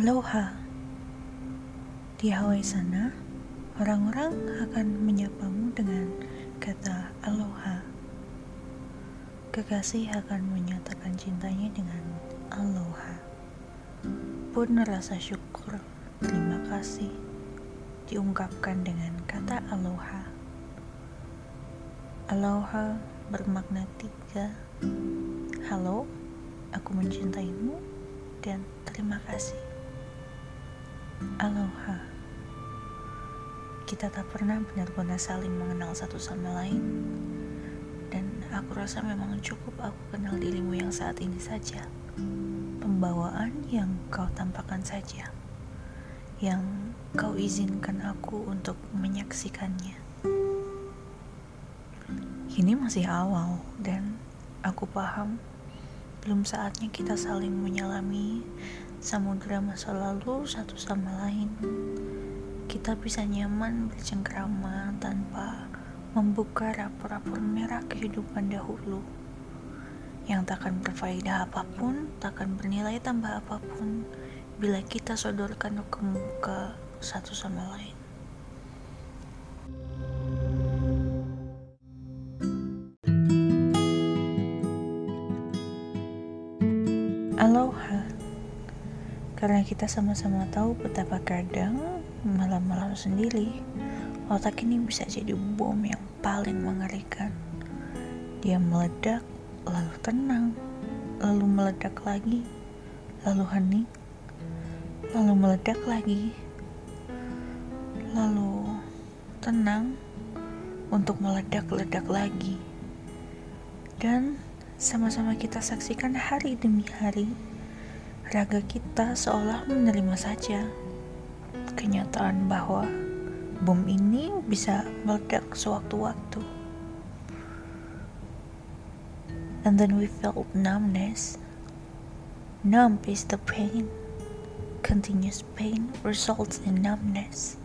Aloha. Di Hawaii sana, orang-orang akan menyapamu dengan kata aloha. Kekasih akan menyatakan cintanya dengan aloha. Pun rasa syukur, terima kasih diungkapkan dengan kata aloha. Aloha bermakna tiga. Halo, aku mencintaimu dan terima kasih. Aloha. Kita tak pernah benar-benar saling mengenal satu sama lain. Dan aku rasa memang cukup aku kenal dirimu yang saat ini saja. Pembawaan yang kau tampakkan saja. Yang kau izinkan aku untuk menyaksikannya. Ini masih awal dan aku paham belum saatnya kita saling menyelami samudera masa lalu satu sama lain. Kita bisa nyaman bercengkrama tanpa membuka rapor-rapor merah kehidupan dahulu yang takkan berfaedah apa pun, takkan bernilai tambah apa pun bila kita sodorkan ke muka satu sama lain. Aloha. Karena kita sama-sama tahu betapa kadang malam-malam sendiri otak ini bisa jadi bom yang paling mengerikan. Dia meledak, lalu tenang, lalu meledak lagi, lalu hening, lalu meledak lagi, lalu tenang untuk meledak-ledak lagi. Dan sama-sama kita saksikan hari demi hari, raga kita seolah menerima saja kenyataan bahwa bom ini bisa meledak sewaktu-waktu. And then we felt numbness. Numb is the pain. Continuous pain results in numbness.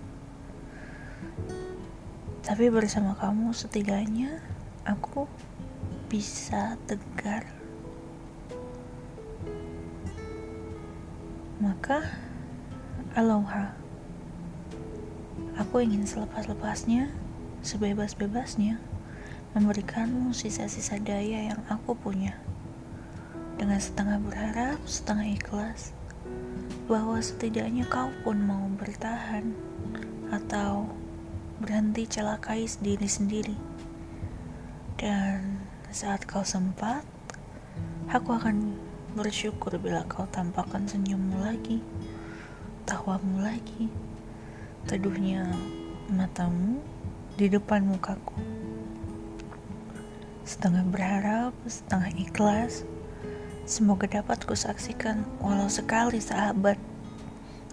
Tapi bersama kamu setidaknya aku bisa tegar. Maka, aloha. Aku ingin selepas-lepasnya, sebebas-bebasnya, memberikanmu sisa-sisa daya yang aku punya. Dengan setengah berharap, setengah ikhlas, bahwa setidaknya kau pun mau bertahan atau berhenti celakai diri sendiri. Dan saat kau sempat, aku akan bersyukur bila kau tampakkan senyummu lagi, tawamu lagi, teduhnya matamu di depan mukaku. Setengah berharap, setengah ikhlas, semoga dapat kusaksikan walau sekali sahabat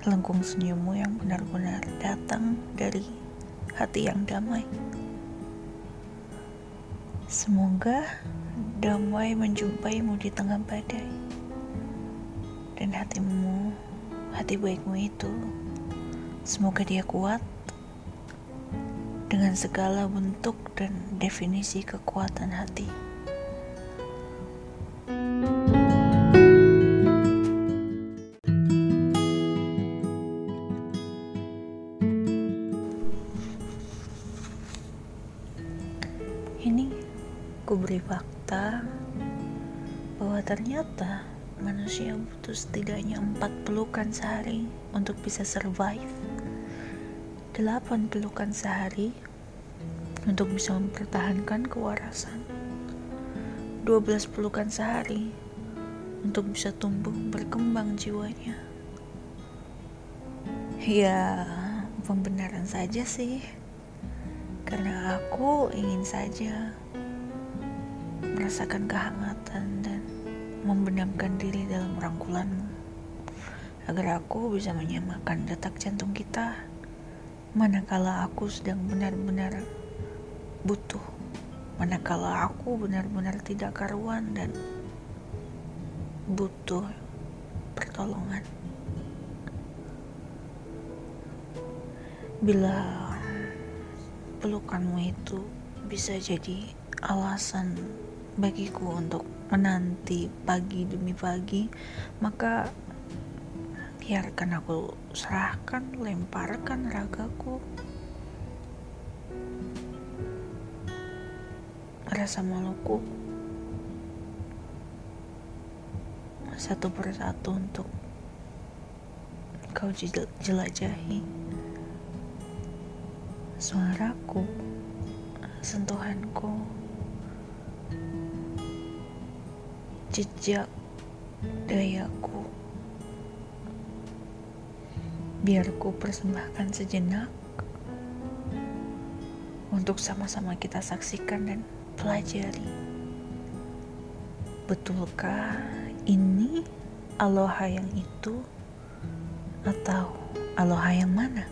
lengkung senyummu yang benar-benar datang dari hati yang damai. Semoga damai menjumpaimu di tengah badai dan hatimu, hati baikmu itu, semoga dia kuat dengan segala bentuk dan definisi kekuatan hati. Ku beri fakta bahwa ternyata manusia butuh setidaknya empat pelukan sehari untuk bisa survive. Delapan pelukan sehari untuk bisa mempertahankan kewarasan. Dua belas pelukan sehari untuk bisa tumbuh berkembang jiwanya. Ya, pembenaran saja sih. Karena aku ingin saja merasakan kehangatan dan membenamkan diri dalam rangkulanmu. Agar aku bisa menyamakan detak jantung kita manakala aku sedang benar-benar butuh manakala aku benar-benar tidak karuan dan butuh pertolongan. Bila pelukanmu itu bisa jadi alasan bagiku untuk menanti pagi demi pagi, maka biarkan aku serahkan, lemparkan ragaku. Rasa maluku satu persatu untuk kau jelajahi suaraku, sentuhanku, jejak dayaku. Biar ku persembahkan sejenak untuk sama-sama kita saksikan dan pelajari. Betulkah ini aloha yang itu atau aloha yang mana?